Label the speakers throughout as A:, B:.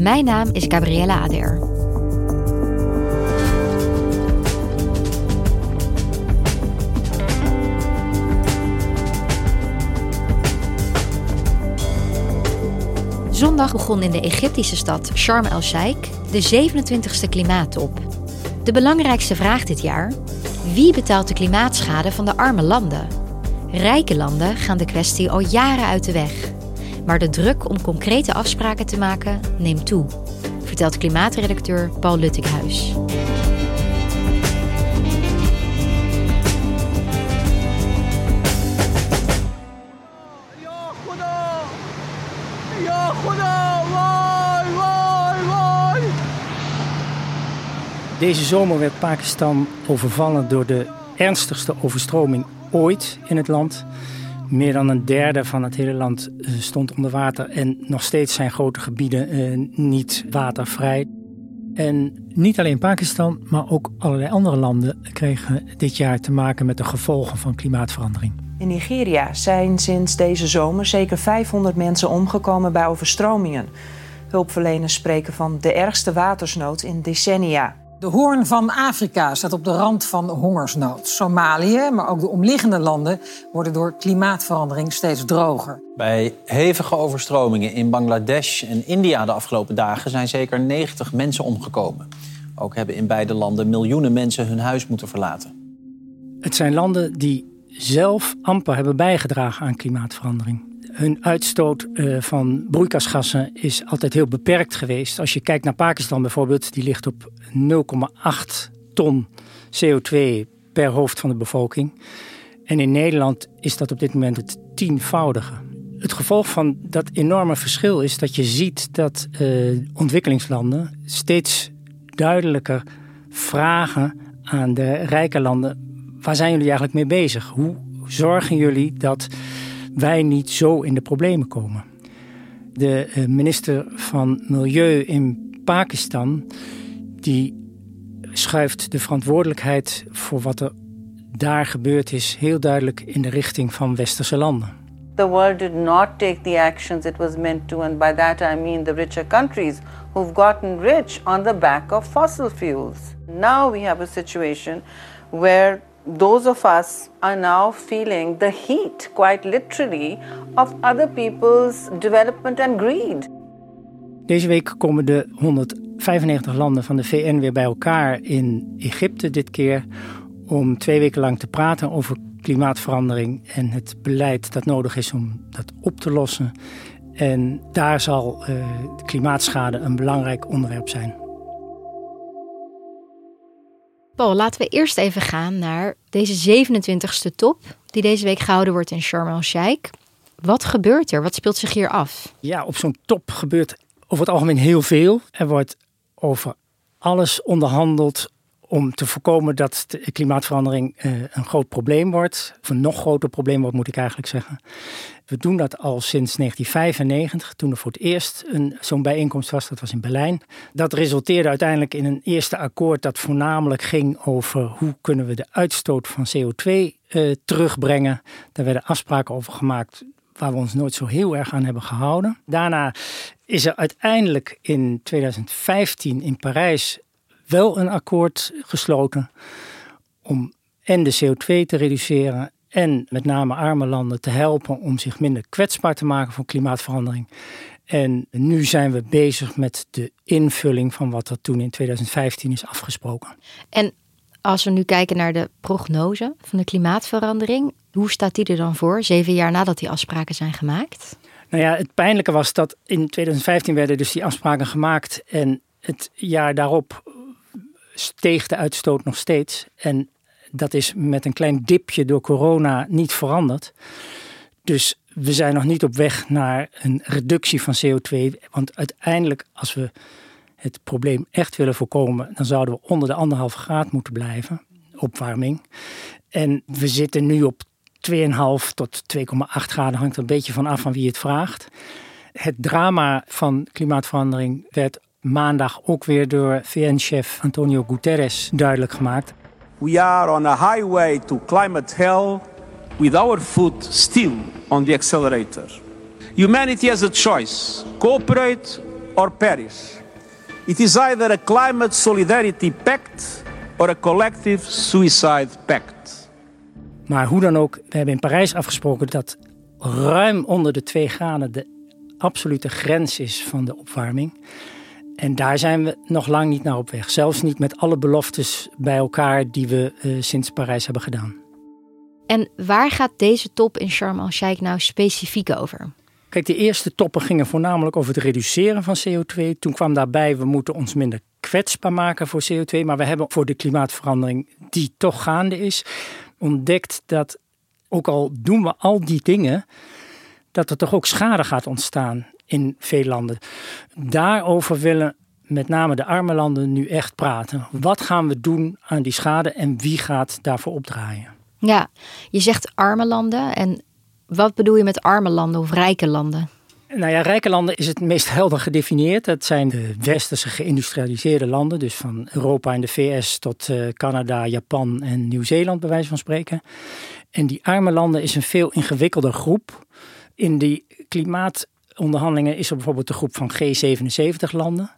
A: Mijn naam is Gabriella Ader. Zondag begon in de Egyptische stad Sharm el-Sheikh de 27e klimaattop. De belangrijkste vraag dit jaar: wie betaalt de klimaatschade van de arme landen? Rijke landen gaan de kwestie al jaren uit de weg. Maar de druk om concrete afspraken te maken neemt toe, vertelt klimaatredacteur Paul Luttinghuis.
B: Deze zomer werd Pakistan overvallen door de ernstigste overstroming ooit in het land. Meer dan een derde van het hele land eh, stond onder water en nog steeds zijn grote gebieden eh, niet watervrij. En niet alleen Pakistan, maar ook allerlei andere landen kregen dit jaar te maken met de gevolgen van klimaatverandering.
C: In Nigeria zijn sinds deze zomer zeker 500 mensen omgekomen bij overstromingen. Hulpverleners spreken van de ergste watersnood in decennia.
D: De hoorn van Afrika staat op de rand van hongersnood. Somalië, maar ook de omliggende landen worden door klimaatverandering steeds droger.
E: Bij hevige overstromingen in Bangladesh en India de afgelopen dagen zijn zeker 90 mensen omgekomen. Ook hebben in beide landen miljoenen mensen hun huis moeten verlaten.
B: Het zijn landen die zelf amper hebben bijgedragen aan klimaatverandering. Hun uitstoot uh, van broeikasgassen is altijd heel beperkt geweest. Als je kijkt naar Pakistan bijvoorbeeld, die ligt op 0,8 ton CO2 per hoofd van de bevolking. En in Nederland is dat op dit moment het tienvoudige. Het gevolg van dat enorme verschil is dat je ziet dat uh, ontwikkelingslanden steeds duidelijker vragen aan de rijke landen: waar zijn jullie eigenlijk mee bezig? Hoe zorgen jullie dat wij niet zo in de problemen komen. De eh, minister van Milieu in Pakistan die schuift de verantwoordelijkheid voor wat er daar gebeurd is heel duidelijk in de richting van westerse landen.
F: The world did not take the actions it was meant to and by that I mean the richer countries who've gotten rich on the back of fossil fuels. Now we have a situation where those of us are now feeling the heat, quite literally, of other people's development and greed.
B: Deze week komen de 195 landen van de VN weer bij elkaar in Egypte dit keer om twee weken lang te praten over klimaatverandering en het beleid dat nodig is om dat op te lossen. En daar zal uh, de klimaatschade een belangrijk onderwerp zijn.
A: Laten we eerst even gaan naar deze 27e top, die deze week gehouden wordt in Sharm el-Sheikh. Wat gebeurt er? Wat speelt zich hier af?
B: Ja, op zo'n top gebeurt over het algemeen heel veel. Er wordt over alles onderhandeld om te voorkomen dat de klimaatverandering uh, een groot probleem wordt. Of een nog groter probleem wordt, moet ik eigenlijk zeggen. We doen dat al sinds 1995, toen er voor het eerst zo'n bijeenkomst was. Dat was in Berlijn. Dat resulteerde uiteindelijk in een eerste akkoord dat voornamelijk ging over hoe kunnen we de uitstoot van CO2 uh, eh, terugbrengen. Daar werden afspraken over gemaakt waar we ons nooit zo heel erg aan hebben gehouden. Daarna is er uiteindelijk in 2015 in Parijs wel een akkoord gesloten om en de CO2 te reduceren en met name arme landen te helpen om zich minder kwetsbaar te maken voor klimaatverandering. En nu zijn we bezig met de invulling van wat er toen in 2015 is afgesproken.
A: En als we nu kijken naar de prognose van de klimaatverandering, hoe staat die er dan voor, zeven jaar nadat die afspraken zijn gemaakt?
B: Nou ja, het pijnlijke was dat in 2015 werden dus die afspraken gemaakt en het jaar daarop steeg de uitstoot nog steeds. En dat is met een klein dipje door corona niet veranderd. Dus we zijn nog niet op weg naar een reductie van CO2. Want uiteindelijk, als we het probleem echt willen voorkomen, dan zouden we onder de anderhalve graad moeten blijven, opwarming. En we zitten nu op 2,5 tot 2,8 graden, hangt er een beetje van af van wie het vraagt. Het drama van klimaatverandering werd maandag ook weer door VN-chef Antonio Guterres duidelijk gemaakt.
G: We are on a highway to climate hell with our foot still on the accelerator. Humanity has a choice cooperate or perish. It is either a climate solidarity pact or a collective suicide pact.
B: Maar hoe dan ook, we hebben in Parijs afgesproken dat ruim onder de 2 graden de absolute grens is van de opwarming. En daar zijn we nog lang niet naar op weg. Zelfs niet met alle beloftes bij elkaar die we uh, sinds Parijs hebben gedaan.
A: En waar gaat deze top in Sharm el-Sheikh nou specifiek over?
B: Kijk, de eerste toppen gingen voornamelijk over het reduceren van CO2. Toen kwam daarbij, we moeten ons minder kwetsbaar maken voor CO2. Maar we hebben voor de klimaatverandering, die toch gaande is, ontdekt dat ook al doen we al die dingen, dat er toch ook schade gaat ontstaan in veel landen. Daarover willen met name de arme landen nu echt praten. Wat gaan we doen aan die schade en wie gaat daarvoor opdraaien?
A: Ja, je zegt arme landen. En wat bedoel je met arme landen of rijke landen?
B: Nou ja, rijke landen is het meest helder gedefinieerd. Dat zijn de westerse geïndustrialiseerde landen, dus van Europa en de VS tot uh, Canada, Japan en Nieuw-Zeeland, bij wijze van spreken. En die arme landen is een veel ingewikkelder groep. In die klimaatonderhandelingen is er bijvoorbeeld de groep van G77 landen.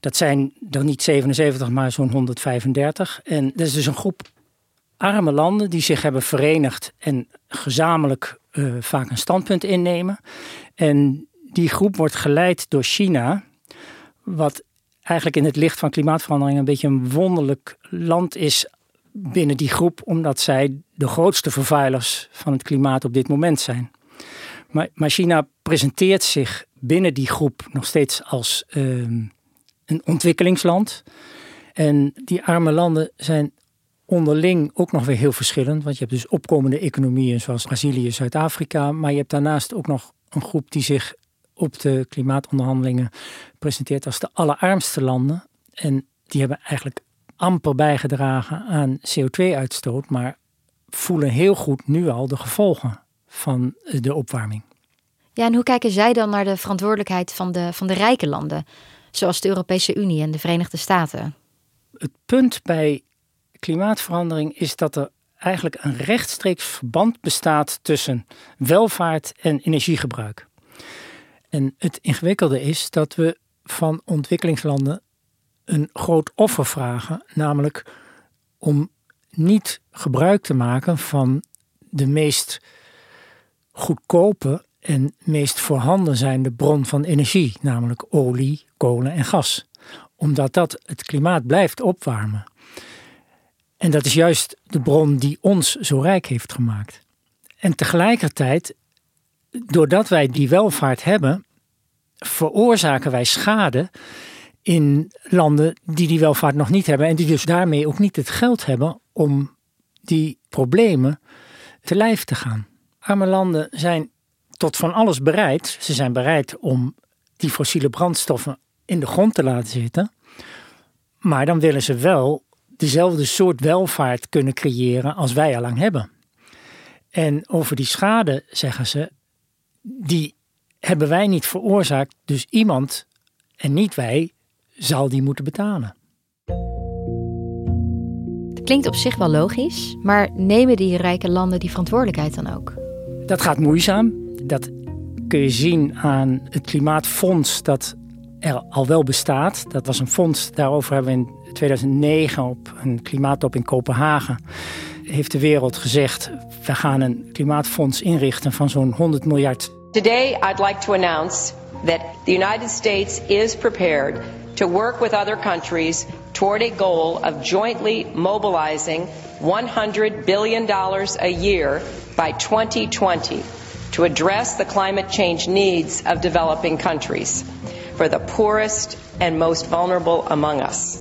B: Dat zijn er niet 77, maar zo'n 135. En dat is dus een groep arme landen die zich hebben verenigd en gezamenlijk uh, vaak een standpunt innemen. En die groep wordt geleid door China, wat eigenlijk in het licht van klimaatverandering een beetje een wonderlijk land is binnen die groep, omdat zij de grootste vervuilers van het klimaat op dit moment zijn. Maar, China presenteert zich binnen die groep nog steeds als uh, een ontwikkelingsland. En die arme landen zijn onderling ook nog weer heel verschillend. Want je hebt dus opkomende economieën zoals Brazilië, Zuid-Afrika. Maar je hebt daarnaast ook nog een groep die zich op de klimaatonderhandelingen presenteert als de allerarmste landen. En die hebben eigenlijk amper bijgedragen aan CO2-uitstoot, maar voelen heel goed nu al de gevolgen van de opwarming.
A: Ja, en hoe kijken zij dan naar de verantwoordelijkheid van de, van de rijke landen, zoals de Europese Unie en de Verenigde Staten?
B: Het punt bij klimaatverandering is dat er eigenlijk een rechtstreeks verband bestaat tussen welvaart en energiegebruik. En het ingewikkelde is dat we van ontwikkelingslanden een groot offer vragen, namelijk om niet gebruik te maken van de meest goedkope en meest voorhanden zijnde bron van energie, namelijk olie, kolen en gas. Omdat dat het klimaat blijft opwarmen. En dat is juist de bron die ons zo rijk heeft gemaakt. En tegelijkertijd, doordat wij die welvaart hebben, veroorzaken wij schade in landen die die welvaart nog niet hebben en die dus daarmee ook niet het geld hebben om die problemen te lijf te gaan. Arme landen zijn tot van alles bereid. Ze zijn bereid om die fossiele brandstoffen in de grond te laten zitten. Maar dan willen ze wel dezelfde soort welvaart kunnen creëren als wij al lang hebben. En over die schade zeggen ze, die hebben wij niet veroorzaakt, dus iemand en niet wij zal die moeten betalen.
A: Het klinkt op zich wel logisch, maar nemen die rijke landen die verantwoordelijkheid dan ook?
B: Dat gaat moeizaam. Dat kun je zien aan het klimaatfonds dat er al wel bestaat. Dat was een fonds, daarover hebben we in 2009 op een klimaattop in Kopenhagen... heeft de wereld gezegd, we gaan een klimaatfonds inrichten van zo'n 100 miljard
H: Today, I'd like to announce that the United States is prepared to work with other countries toward a goal of jointly mobilizing $100 billion a year by 2020 to address the climate change needs of developing countries for the poorest and most vulnerable among us.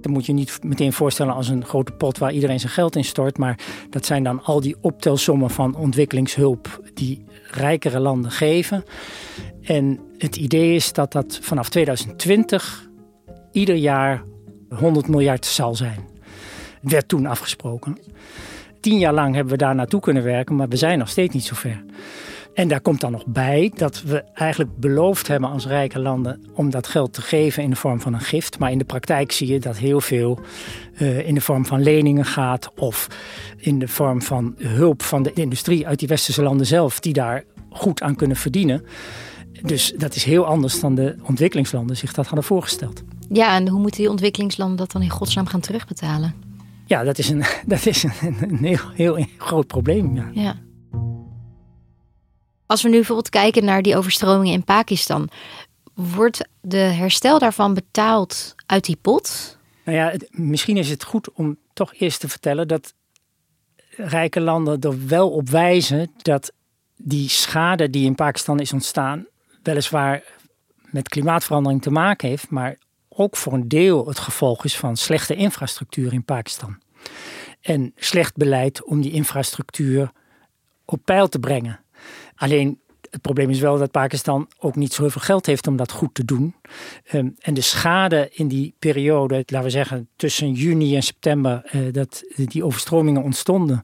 B: Dat moet je niet meteen voorstellen als een grote pot waar iedereen zijn geld in stort. Maar dat zijn dan al die optelsommen van ontwikkelingshulp die rijkere landen geven. En het idee is dat dat vanaf 2020 ieder jaar 100 miljard zal zijn. Werd toen afgesproken. Tien jaar lang hebben we daar naartoe kunnen werken, maar we zijn nog steeds niet zo ver. En daar komt dan nog bij dat we eigenlijk beloofd hebben als rijke landen om dat geld te geven in de vorm van een gift. Maar in de praktijk zie je dat heel veel uh, in de vorm van leningen gaat of in de vorm van hulp van de industrie uit die westerse landen zelf, die daar goed aan kunnen verdienen. Dus dat is heel anders dan de ontwikkelingslanden zich dat hadden voorgesteld.
A: Ja, en hoe moeten die ontwikkelingslanden dat dan in godsnaam gaan terugbetalen?
B: Ja, dat is een, dat is een, een heel, heel groot probleem. Ja.
A: ja. Als we nu bijvoorbeeld kijken naar die overstromingen in Pakistan, wordt de herstel daarvan betaald uit die pot?
B: Nou ja, misschien is het goed om toch eerst te vertellen dat rijke landen er wel op wijzen dat die schade die in Pakistan is ontstaan, weliswaar met klimaatverandering te maken heeft, maar ook voor een deel het gevolg is van slechte infrastructuur in Pakistan. En slecht beleid om die infrastructuur op peil te brengen. Alleen het probleem is wel dat Pakistan ook niet zoveel geld heeft om dat goed te doen. Um, en de schade in die periode, laten we zeggen tussen juni en september, uh, dat die overstromingen ontstonden,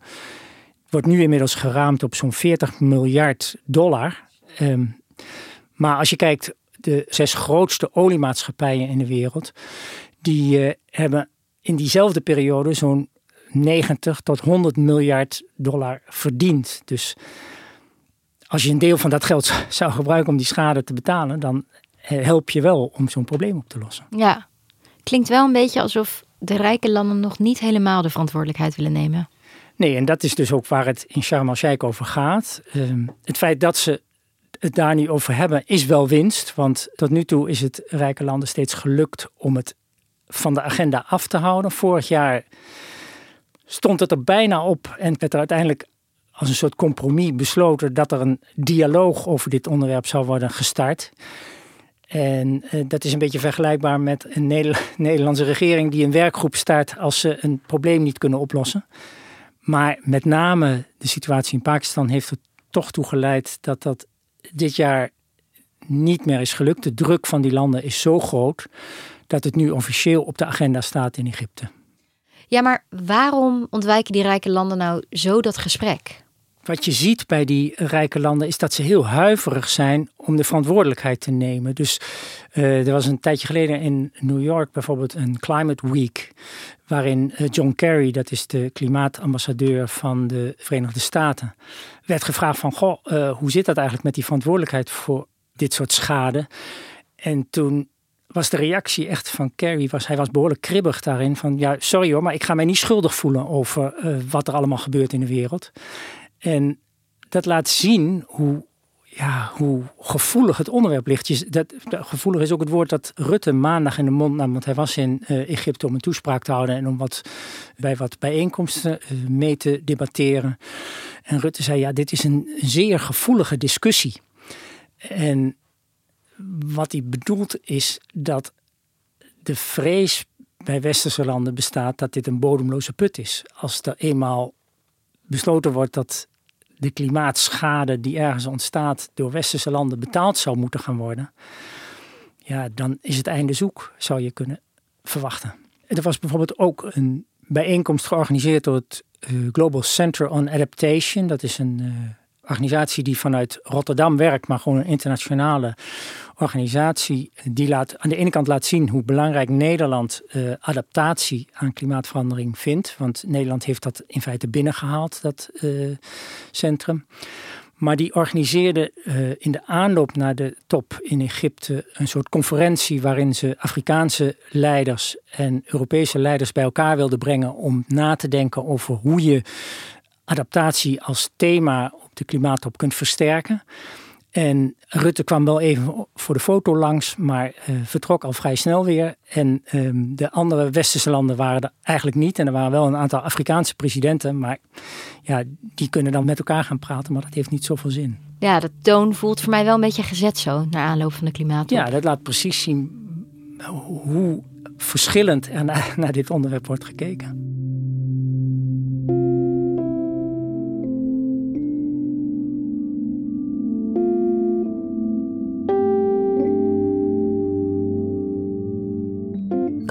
B: wordt nu inmiddels geraamd op zo'n 40 miljard dollar. Um, maar als je kijkt, de zes grootste oliemaatschappijen in de wereld, die uh, hebben in diezelfde periode zo'n 90 tot 100 miljard dollar verdiend. Dus als je een deel van dat geld zou gebruiken om die schade te betalen, dan eh, help je wel om zo'n probleem op te lossen.
A: Ja, klinkt wel een beetje alsof de rijke landen nog niet helemaal de verantwoordelijkheid willen nemen.
B: Nee, en dat is dus ook waar het in Sharm el-Sheikh over gaat. Ehm, het feit dat ze het daar nu over hebben is wel winst. Want tot nu toe is het rijke landen steeds gelukt om het van de agenda af te houden. Vorig jaar stond het er bijna op en werd er uiteindelijk als een soort compromis besloten dat er een dialoog over dit onderwerp zou worden gestart. En uh, dat is een beetje vergelijkbaar met een Nederlandse regering die een werkgroep start als ze een probleem niet kunnen oplossen. Maar met name de situatie in Pakistan heeft er toch toe geleid dat dat dit jaar niet meer is gelukt. De druk van die landen is zo groot dat het nu officieel op de agenda staat in Egypte.
A: Ja, maar waarom ontwijken die rijke landen nou zo dat gesprek?
B: Wat je ziet bij die rijke landen is dat ze heel huiverig zijn om de verantwoordelijkheid te nemen. Dus uh, er was een tijdje geleden in New York bijvoorbeeld een Climate Week, waarin uh, John Kerry, dat is de klimaatambassadeur van de Verenigde Staten, werd gevraagd van, goh, uh, hoe zit dat eigenlijk met die verantwoordelijkheid voor dit soort schade? En toen was de reactie echt van Kerry, was, hij was behoorlijk kribbig daarin. Van ja, sorry hoor, maar ik ga mij niet schuldig voelen over wat er allemaal gebeurt in de wereld. En dat laat zien hoe, ja, hoe gevoelig het onderwerp ligt. Dat, gevoelig is ook het woord dat Rutte maandag in de mond nam. Want hij was in uh, Egypte om een toespraak te houden en om wat, bij wat bijeenkomsten uh, mee te debatteren. En Rutte zei: Ja, dit is een zeer gevoelige discussie. En wat hij bedoelt is dat de vrees bij westerse landen bestaat dat dit een bodemloze put is. Als er eenmaal besloten wordt dat de klimaatschade die ergens ontstaat door westerse landen betaald zou moeten gaan worden, ja, dan is het einde zoek, zou je kunnen verwachten. Er was bijvoorbeeld ook een bijeenkomst georganiseerd door het eh, Global Center on Adaptation. Dat is een uh, organisatie die vanuit Rotterdam werkt, maar gewoon een internationale organisatie. Die laat, aan de ene kant laat zien hoe belangrijk Nederland uh, adaptatie aan klimaatverandering vindt. Want Nederland heeft dat in feite binnengehaald, dat uh, centrum. Maar die organiseerde uh, in de aanloop naar de top in Egypte een soort conferentie waarin ze Afrikaanse leiders en Europese leiders bij elkaar wilden brengen om na te denken over hoe je adaptatie als thema op de klimaattop kunt versterken. En Rutte kwam wel even voor de foto langs, maar uh, vertrok al vrij snel weer. En um, de andere westerse landen waren er eigenlijk niet. En er waren wel een aantal Afrikaanse presidenten, maar ja, die kunnen dan met elkaar gaan praten, maar dat heeft niet zoveel zin.
A: Ja, de toon voelt voor mij wel een beetje gezet zo, naar aanloop van de klimaattop.
B: Ja, dat laat precies zien hoe verschillend er naar, naar dit onderwerp wordt gekeken.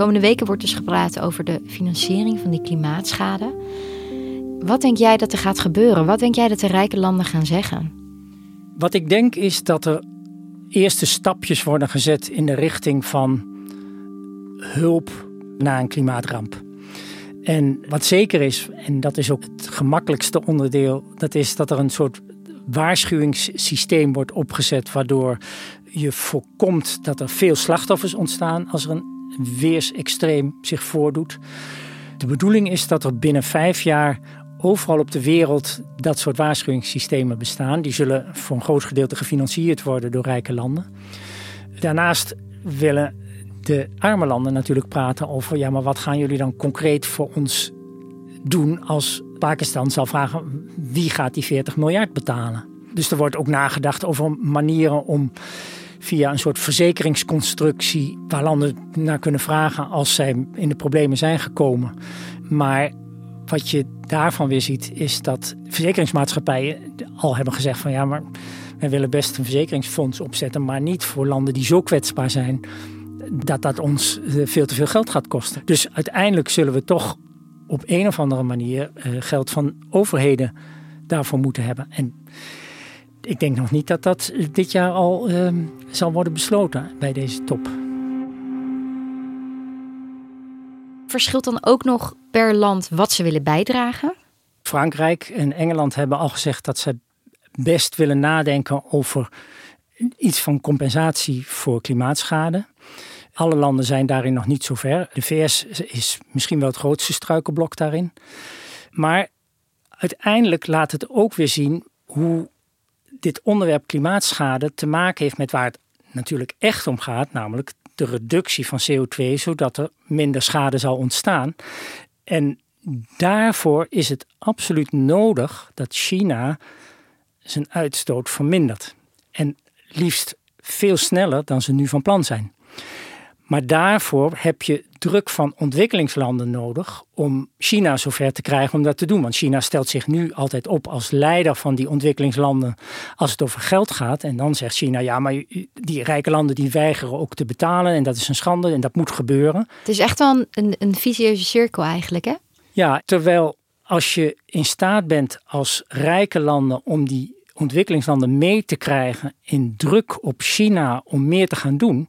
A: Komende weken wordt dus gepraat over de financiering van die klimaatschade. Wat denk jij dat er gaat gebeuren? Wat denk jij dat de rijke landen gaan zeggen?
B: Wat ik denk is dat er eerste stapjes worden gezet in de richting van hulp na een klimaatramp. En wat zeker is, en dat is ook het gemakkelijkste onderdeel, dat is dat er een soort waarschuwingssysteem wordt opgezet waardoor je voorkomt dat er veel slachtoffers ontstaan als er een weersextreem zich voordoet. De bedoeling is dat er binnen vijf jaar overal op de wereld dat soort waarschuwingssystemen bestaan. Die zullen voor een groot gedeelte gefinancierd worden door rijke landen. Daarnaast willen de arme landen natuurlijk praten over: ja, maar wat gaan jullie dan concreet voor ons doen als Pakistan zal vragen wie gaat die 40 miljard betalen? Dus er wordt ook nagedacht over manieren om via een soort verzekeringsconstructie waar landen naar kunnen vragen als zij in de problemen zijn gekomen. Maar wat je daarvan weer ziet is dat verzekeringsmaatschappijen al hebben gezegd van ja, maar wij willen best een verzekeringsfonds opzetten, maar niet voor landen die zo kwetsbaar zijn dat dat ons eh, veel te veel geld gaat kosten. Dus uiteindelijk zullen we toch op een of andere manier eh, geld van overheden daarvoor moeten hebben. En ik denk nog niet dat dat dit jaar al ehm, zal worden besloten bij deze top.
A: Verschilt dan ook nog per land wat ze willen bijdragen?
B: Frankrijk en Engeland hebben al gezegd dat ze best willen nadenken over iets van compensatie voor klimaatschade. Alle landen zijn daarin nog niet zo ver. De VS is misschien wel het grootste struikelblok daarin. Maar uiteindelijk laat het ook weer zien hoe dit onderwerp klimaatschade te maken heeft met waar het natuurlijk echt om gaat, namelijk de reductie van CO2, zodat er minder schade zal ontstaan. En daarvoor is het absoluut nodig dat China zijn uitstoot vermindert. En liefst veel sneller dan ze nu van plan zijn. Maar daarvoor heb je druk van ontwikkelingslanden nodig om China zover te krijgen om dat te doen. Want China stelt zich nu altijd op als leider van die ontwikkelingslanden als het over geld gaat. En dan zegt China, ja, maar die rijke landen die weigeren ook te betalen en dat is een schande en dat moet gebeuren.
A: Het is echt wel een, een visieuze cirkel eigenlijk, hè?
B: Ja, terwijl als je in staat bent als rijke landen om die ontwikkelingslanden mee te krijgen in druk op China om meer te gaan doen,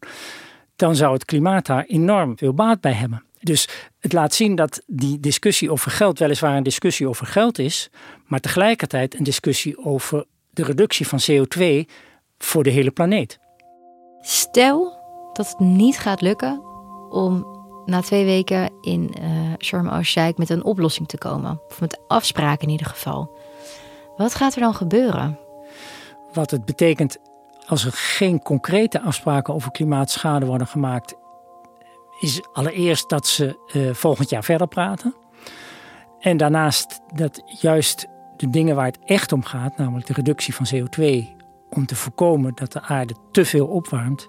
B: dan zou het klimaat daar enorm veel baat bij hebben. Dus het laat zien dat die discussie over geld weliswaar een discussie over geld is, maar tegelijkertijd een discussie over de reductie van CO2 voor de hele planeet.
A: Stel dat het niet gaat lukken om na twee weken in uh, Sharm el-Sheikh met een oplossing te komen, of met afspraken in ieder geval. Wat gaat er dan gebeuren?
B: Wat het betekent als er geen concrete afspraken over klimaatschade worden gemaakt, is allereerst dat ze uh, volgend jaar verder praten. En daarnaast dat juist de dingen waar het echt om gaat, namelijk de reductie van CO2, om te voorkomen dat de aarde te veel opwarmt,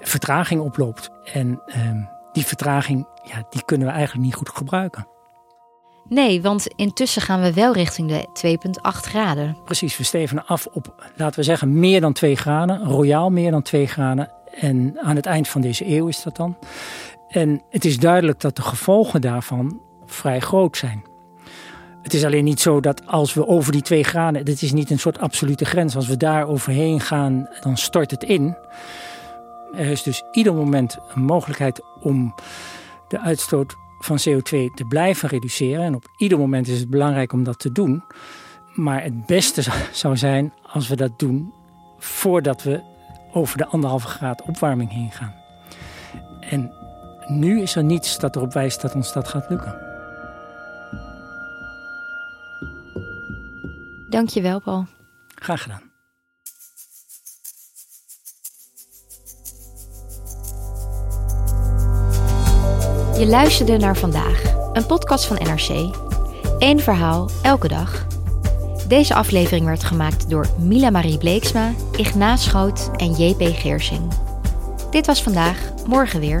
B: vertraging oploopt. En uh, die vertraging, ja, die kunnen we eigenlijk niet goed gebruiken.
A: Nee, want intussen gaan we wel richting de 2,8 graden.
B: Precies, we stevenen af op, laten we zeggen, meer dan 2 graden. Royaal meer dan 2 graden. En aan het eind van deze eeuw is dat dan. En het is duidelijk dat de gevolgen daarvan vrij groot zijn. Het is alleen niet zo dat als we over die 2 graden, dit is niet een soort absolute grens, als we daar overheen gaan, dan stort het in. Er is dus ieder moment een mogelijkheid om de uitstoot van CO2 te blijven reduceren. En op ieder moment is het belangrijk om dat te doen. Maar het beste zou zijn als we dat doen voordat we over de anderhalve graad opwarming heen gaan. En nu is er niets dat erop wijst dat ons dat gaat lukken.
A: Dankjewel, Paul.
B: Graag gedaan.
A: Je luisterde naar vandaag, een podcast van NRC. Eén verhaal, elke dag. Deze aflevering werd gemaakt door Mila Marie Bleeksma, Ignaat Schoot en JP Geersing. Dit was vandaag, morgen weer.